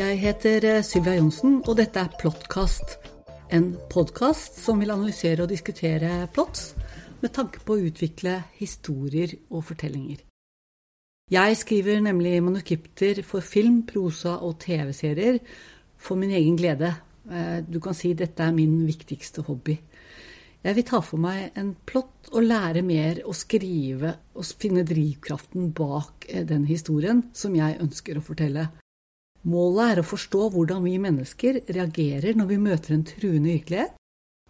Jeg heter eh, Sylvia Johnsen, og dette er Plottkast. En podkast som vil analysere og diskutere plots med tanke på å utvikle historier og fortellinger. Jeg skriver nemlig manuskripter for film, prosa og TV-serier for min egen glede. Eh, du kan si dette er min viktigste hobby. Jeg vil ta for meg en plott og lære mer å skrive og finne drivkraften bak eh, den historien som jeg ønsker å fortelle. Målet er å forstå hvordan vi mennesker reagerer når vi møter en truende virkelighet,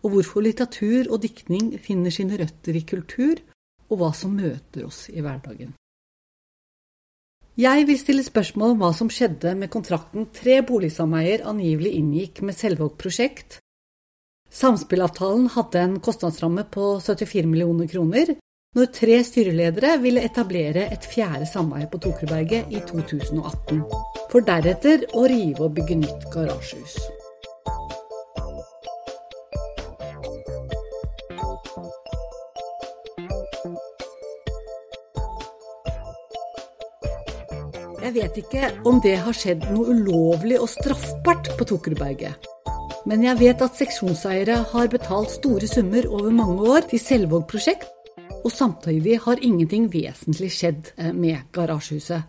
og hvorfor litteratur og diktning finner sine røtter i kultur, og hva som møter oss i hverdagen. Jeg vil stille spørsmål om hva som skjedde med kontrakten tre boligsameier angivelig inngikk med Selvåg prosjekt Samspillavtalen hadde en kostnadsramme på 74 millioner kroner, når tre styreledere ville etablere et fjerde sameie på Tokerberget i 2018, for deretter å rive og bygge nytt garasjehus. Jeg vet ikke om det har skjedd noe ulovlig og straffbart på Tokerudberget. Men jeg vet at seksjonseiere har betalt store summer over mange år til Selvåg prosjekt, og samtidig har ingenting vesentlig skjedd eh, med garasjehuset.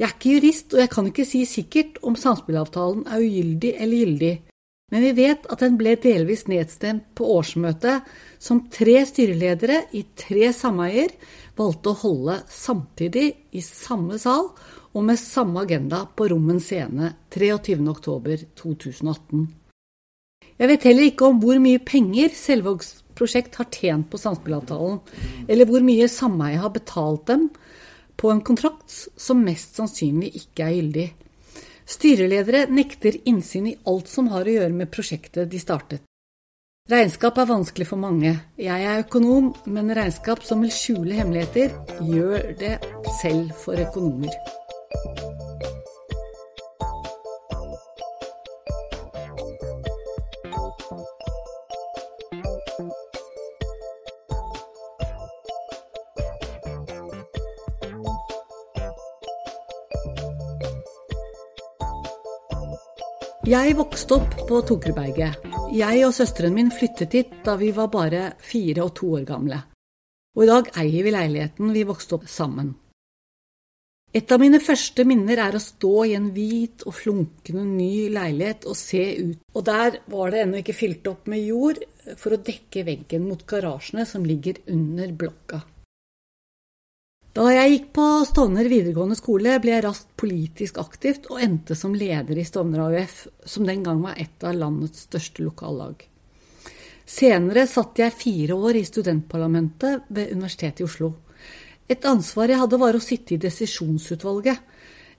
Jeg er ikke jurist, og jeg kan ikke si sikkert om samspillavtalen er ugyldig eller gyldig, men vi vet at den ble delvis nedstemt på årsmøtet, som tre styreledere i tre sameier valgte å holde samtidig i samme sal og med samme agenda på Rommen scene 23.10.2018. Jeg vet heller ikke om hvor mye penger prosjekt har tjent på samspillavtalen, eller hvor mye sameiet har betalt dem på en kontrakt som mest sannsynlig ikke er gyldig. Styreledere nekter innsyn i alt som har å gjøre med prosjektet de startet. Regnskap er vanskelig for mange. Jeg er økonom, men regnskap som vil skjule hemmeligheter, gjør det selv for økonomer. Jeg vokste opp på Tokerberget. Jeg og søsteren min flyttet hit da vi var bare fire og to år gamle. Og i dag eier vi leiligheten vi vokste opp sammen. Et av mine første minner er å stå i en hvit og flunkende ny leilighet og se ut, og der var det ennå ikke fylt opp med jord for å dekke veggen mot garasjene som ligger under blokka. Da jeg gikk på Stovner videregående skole, ble jeg raskt politisk aktivt og endte som leder i Stovner AUF, som den gang var et av landets største lokallag. Senere satt jeg fire år i studentparlamentet ved Universitetet i Oslo. Et ansvar jeg hadde, var å sitte i desisjonsutvalget,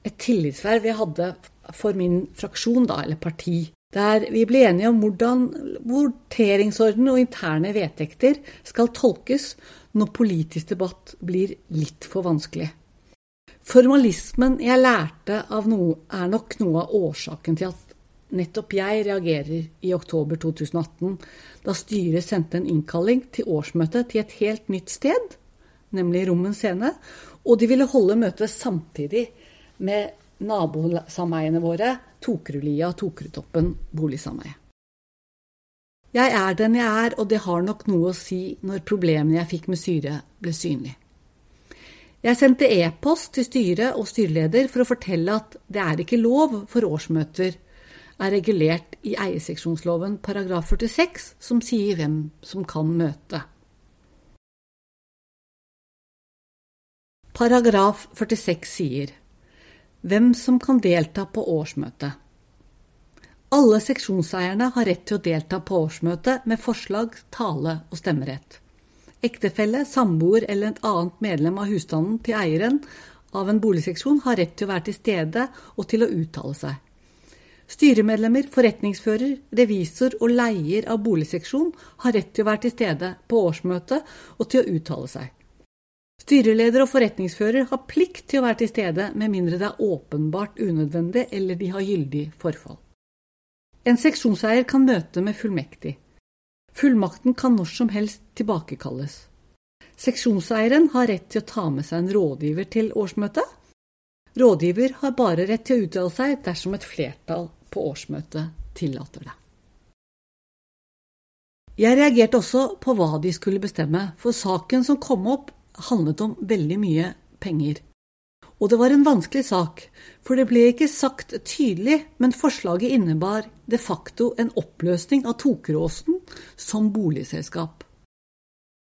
et tillitsverv jeg hadde for min fraksjon, da, eller parti, der vi ble enige om hvordan voteringsorden og interne vedtekter skal tolkes når politisk debatt blir litt for vanskelig. Formalismen jeg lærte av noe, er nok noe av årsaken til at nettopp jeg reagerer i oktober 2018, da styret sendte en innkalling til årsmøtet til et helt nytt sted, nemlig Rommen scene, og de ville holde møtet samtidig med nabosameiene våre, Tokerudlia og Tokerudtoppen boligsameie. Jeg er den jeg er, og det har nok noe å si når problemene jeg fikk med styret, ble synlige. Jeg sendte e-post til styret og styreleder for å fortelle at det er ikke lov for årsmøter er regulert i eierseksjonsloven paragraf 46, som sier hvem som kan møte. Paragraf 46 sier hvem som kan delta på årsmøtet. Alle seksjonseierne har rett til å delta på årsmøtet med forslag, tale og stemmerett. Ektefelle, samboer eller et annet medlem av husstanden til eieren av en boligseksjon har rett til å være til stede og til å uttale seg. Styremedlemmer, forretningsfører, revisor og leier av boligseksjon har rett til å være til stede på årsmøtet og til å uttale seg. Styreleder og forretningsfører har plikt til å være til stede med mindre det er åpenbart unødvendig eller de har gyldig forfall. En seksjonseier kan møte med fullmektig. Fullmakten kan når som helst tilbakekalles. Seksjonseieren har rett til å ta med seg en rådgiver til årsmøtet. Rådgiver har bare rett til å uttale seg dersom et flertall på årsmøtet tillater det. Jeg reagerte også på hva de skulle bestemme, for saken som kom opp, handlet om veldig mye penger. Og det var en vanskelig sak, for det ble ikke sagt tydelig, men forslaget innebar de facto en oppløsning av Tokeråsen som boligselskap.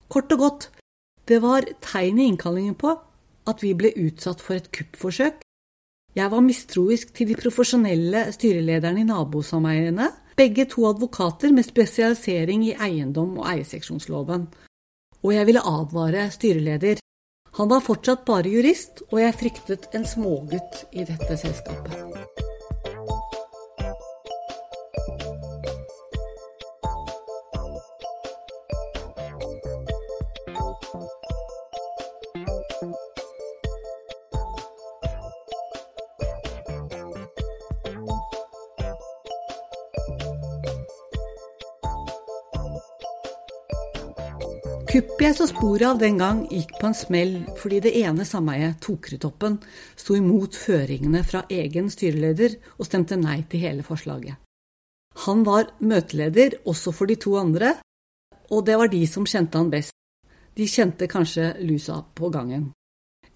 Kort og godt, det var tegn i innkallingen på at vi ble utsatt for et kuppforsøk. Jeg var mistroisk til de profesjonelle styrelederne i nabosameiene, begge to advokater med spesialisering i eiendom og eierseksjonsloven. Og jeg ville advare styreleder. Han var fortsatt bare jurist, og jeg fryktet en smågutt i dette selskapet. Kuppet jeg så sporet av den gang, gikk på en smell fordi det ene sameiet, Tokeretoppen, sto imot føringene fra egen styreleder og stemte nei til hele forslaget. Han var møteleder også for de to andre, og det var de som kjente han best. De kjente kanskje lusa på gangen.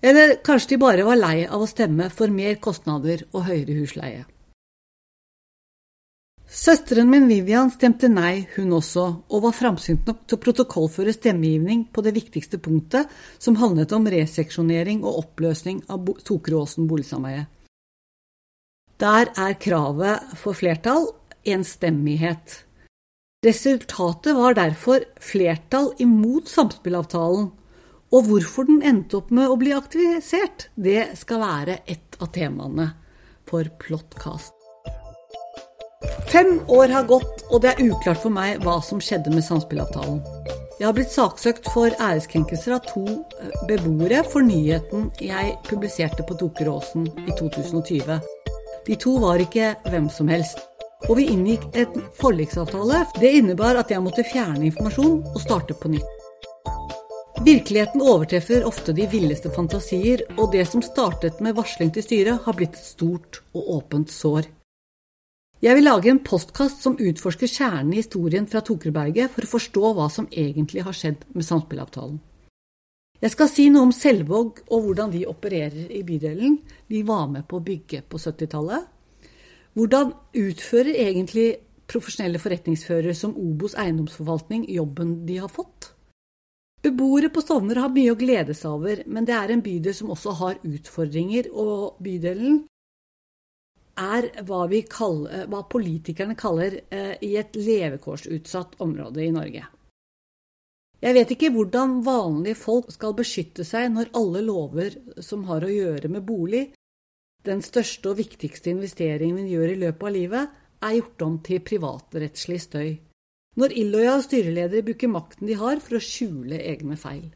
Eller kanskje de bare var lei av å stemme for mer kostnader og høyere husleie. Søsteren min Vivian stemte nei, hun også, og var framsynt nok til å protokollføre stemmegivning på det viktigste punktet, som handlet om reseksjonering og oppløsning av Tokeråsen boligsameie. Der er kravet for flertall enstemmighet. Resultatet var derfor flertall imot samspillavtalen, og hvorfor den endte opp med å bli aktivisert, det skal være et av temaene for Plottkast. Fem år har gått, og det er uklart for meg hva som skjedde med samspillavtalen. Jeg har blitt saksøkt for æreskrenkelser av to eh, beboere for nyheten jeg publiserte på Tokeråsen i 2020. De to var ikke hvem som helst. Og vi inngikk en forliksavtale. Det innebar at jeg måtte fjerne informasjon og starte på nytt. Virkeligheten overtreffer ofte de villeste fantasier, og det som startet med varsling til styret, har blitt et stort og åpent sår. Jeg vil lage en postkast som utforsker kjernen i historien fra Tokerberget for å forstå hva som egentlig har skjedd med samspillavtalen. Jeg skal si noe om Selvåg og hvordan de opererer i bydelen de var med på å bygge på 70-tallet. Hvordan utfører egentlig profesjonelle forretningsførere som Obos eiendomsforvaltning jobben de har fått? Beboere på Stovner har mye å glede seg over, men det er en bydel som også har utfordringer, og bydelen er hva, kaller, hva politikerne kaller eh, i et levekårsutsatt område i Norge. Jeg vet ikke hvordan vanlige folk skal beskytte seg når alle lover som har å gjøre med bolig, den største og viktigste investeringen vi gjør i løpet av livet, er gjort om til privatrettslig støy. Når illojale styreledere bruker makten de har for å skjule egne feil.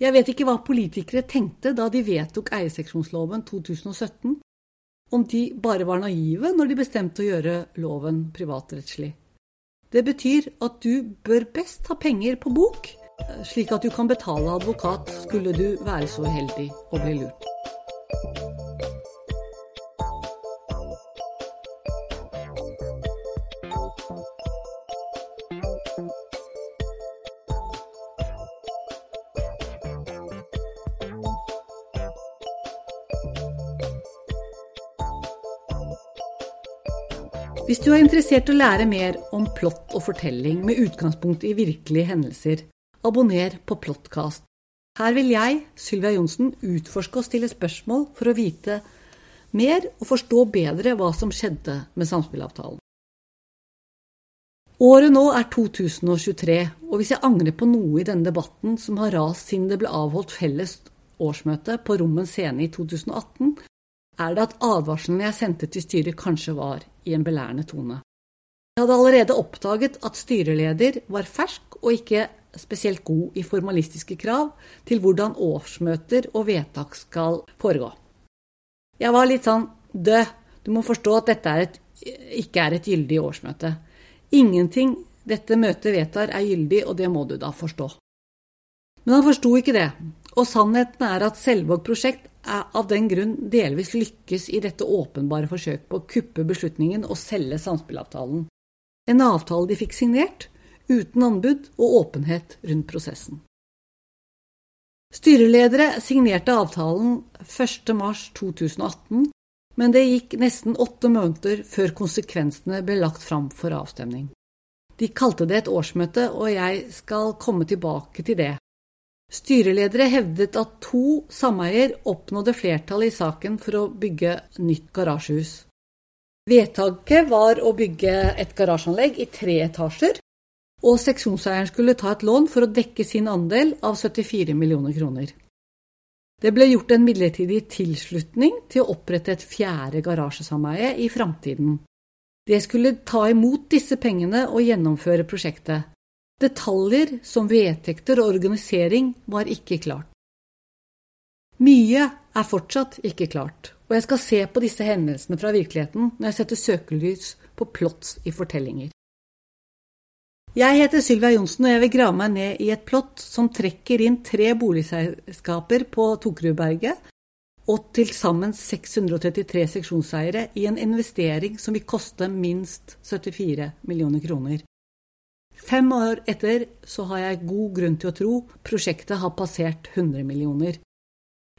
Jeg vet ikke hva politikere tenkte da de vedtok eierseksjonsloven 2017, om de bare var naive når de bestemte å gjøre loven privatrettslig. Det betyr at du bør best ha penger på bok, slik at du kan betale advokat skulle du være så uheldig å bli lurt. Hvis du er interessert i å lære mer om plott og fortelling med utgangspunkt i virkelige hendelser, abonner på Plottkast. Her vil jeg, Sylvia Johnsen, utforske og stille spørsmål for å vite mer og forstå bedre hva som skjedde med samspillavtalen. Året nå er 2023, og hvis jeg angrer på noe i denne debatten som har rast siden det ble avholdt felles årsmøte på Rommen scene i 2018, er det at advarslene jeg sendte til styret kanskje var i en belærende tone. Jeg hadde allerede oppdaget at styreleder var fersk og ikke spesielt god i formalistiske krav til hvordan årsmøter og vedtak skal foregå. Jeg var litt sånn død, du må forstå at dette er et, ikke er et gyldig årsmøte. Ingenting dette møtet vedtar er gyldig, og det må du da forstå. Men han forsto ikke det, og sannheten er at Selvåg prosjekt av den grunn delvis lykkes i dette åpenbare forsøket på å kuppe beslutningen og selge samspillavtalen. En avtale de fikk signert, uten anbud og åpenhet rundt prosessen. Styreledere signerte avtalen 1.3.2018, men det gikk nesten åtte måneder før konsekvensene ble lagt fram for avstemning. De kalte det et årsmøte, og jeg skal komme tilbake til det. Styreledere hevdet at to sameier oppnådde flertall i saken for å bygge nytt garasjehus. Vedtaket var å bygge et garasjeanlegg i tre etasjer, og seksjonseieren skulle ta et lån for å dekke sin andel av 74 millioner kroner. Det ble gjort en midlertidig tilslutning til å opprette et fjerde garasjesameie i framtiden. Det skulle ta imot disse pengene og gjennomføre prosjektet. Detaljer som vedtekter og organisering var ikke klart. Mye er fortsatt ikke klart, og jeg skal se på disse hendelsene fra virkeligheten når jeg setter søkelys på plots i fortellinger. Jeg heter Sylvia Johnsen, og jeg vil grave meg ned i et plott som trekker inn tre boligselskaper på Tokerudberget og til sammen 633 seksjonseiere i en investering som vil koste minst 74 millioner kroner. Fem år etter så har jeg god grunn til å tro prosjektet har passert 100 millioner.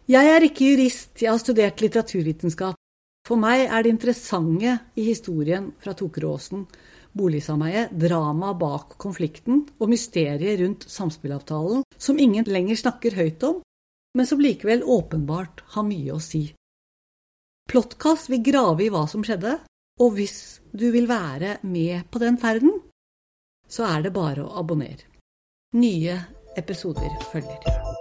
Jeg er ikke jurist, jeg har studert litteraturvitenskap. For meg er det interessante i historien fra Tokeråsen boligsameiet, dramaet bak konflikten og mysteriet rundt samspillavtalen, som ingen lenger snakker høyt om, men som likevel åpenbart har mye å si. Plottkast vil grave i hva som skjedde, og hvis du vil være med på den ferden, så er det bare å abonnere. Nye episoder følger.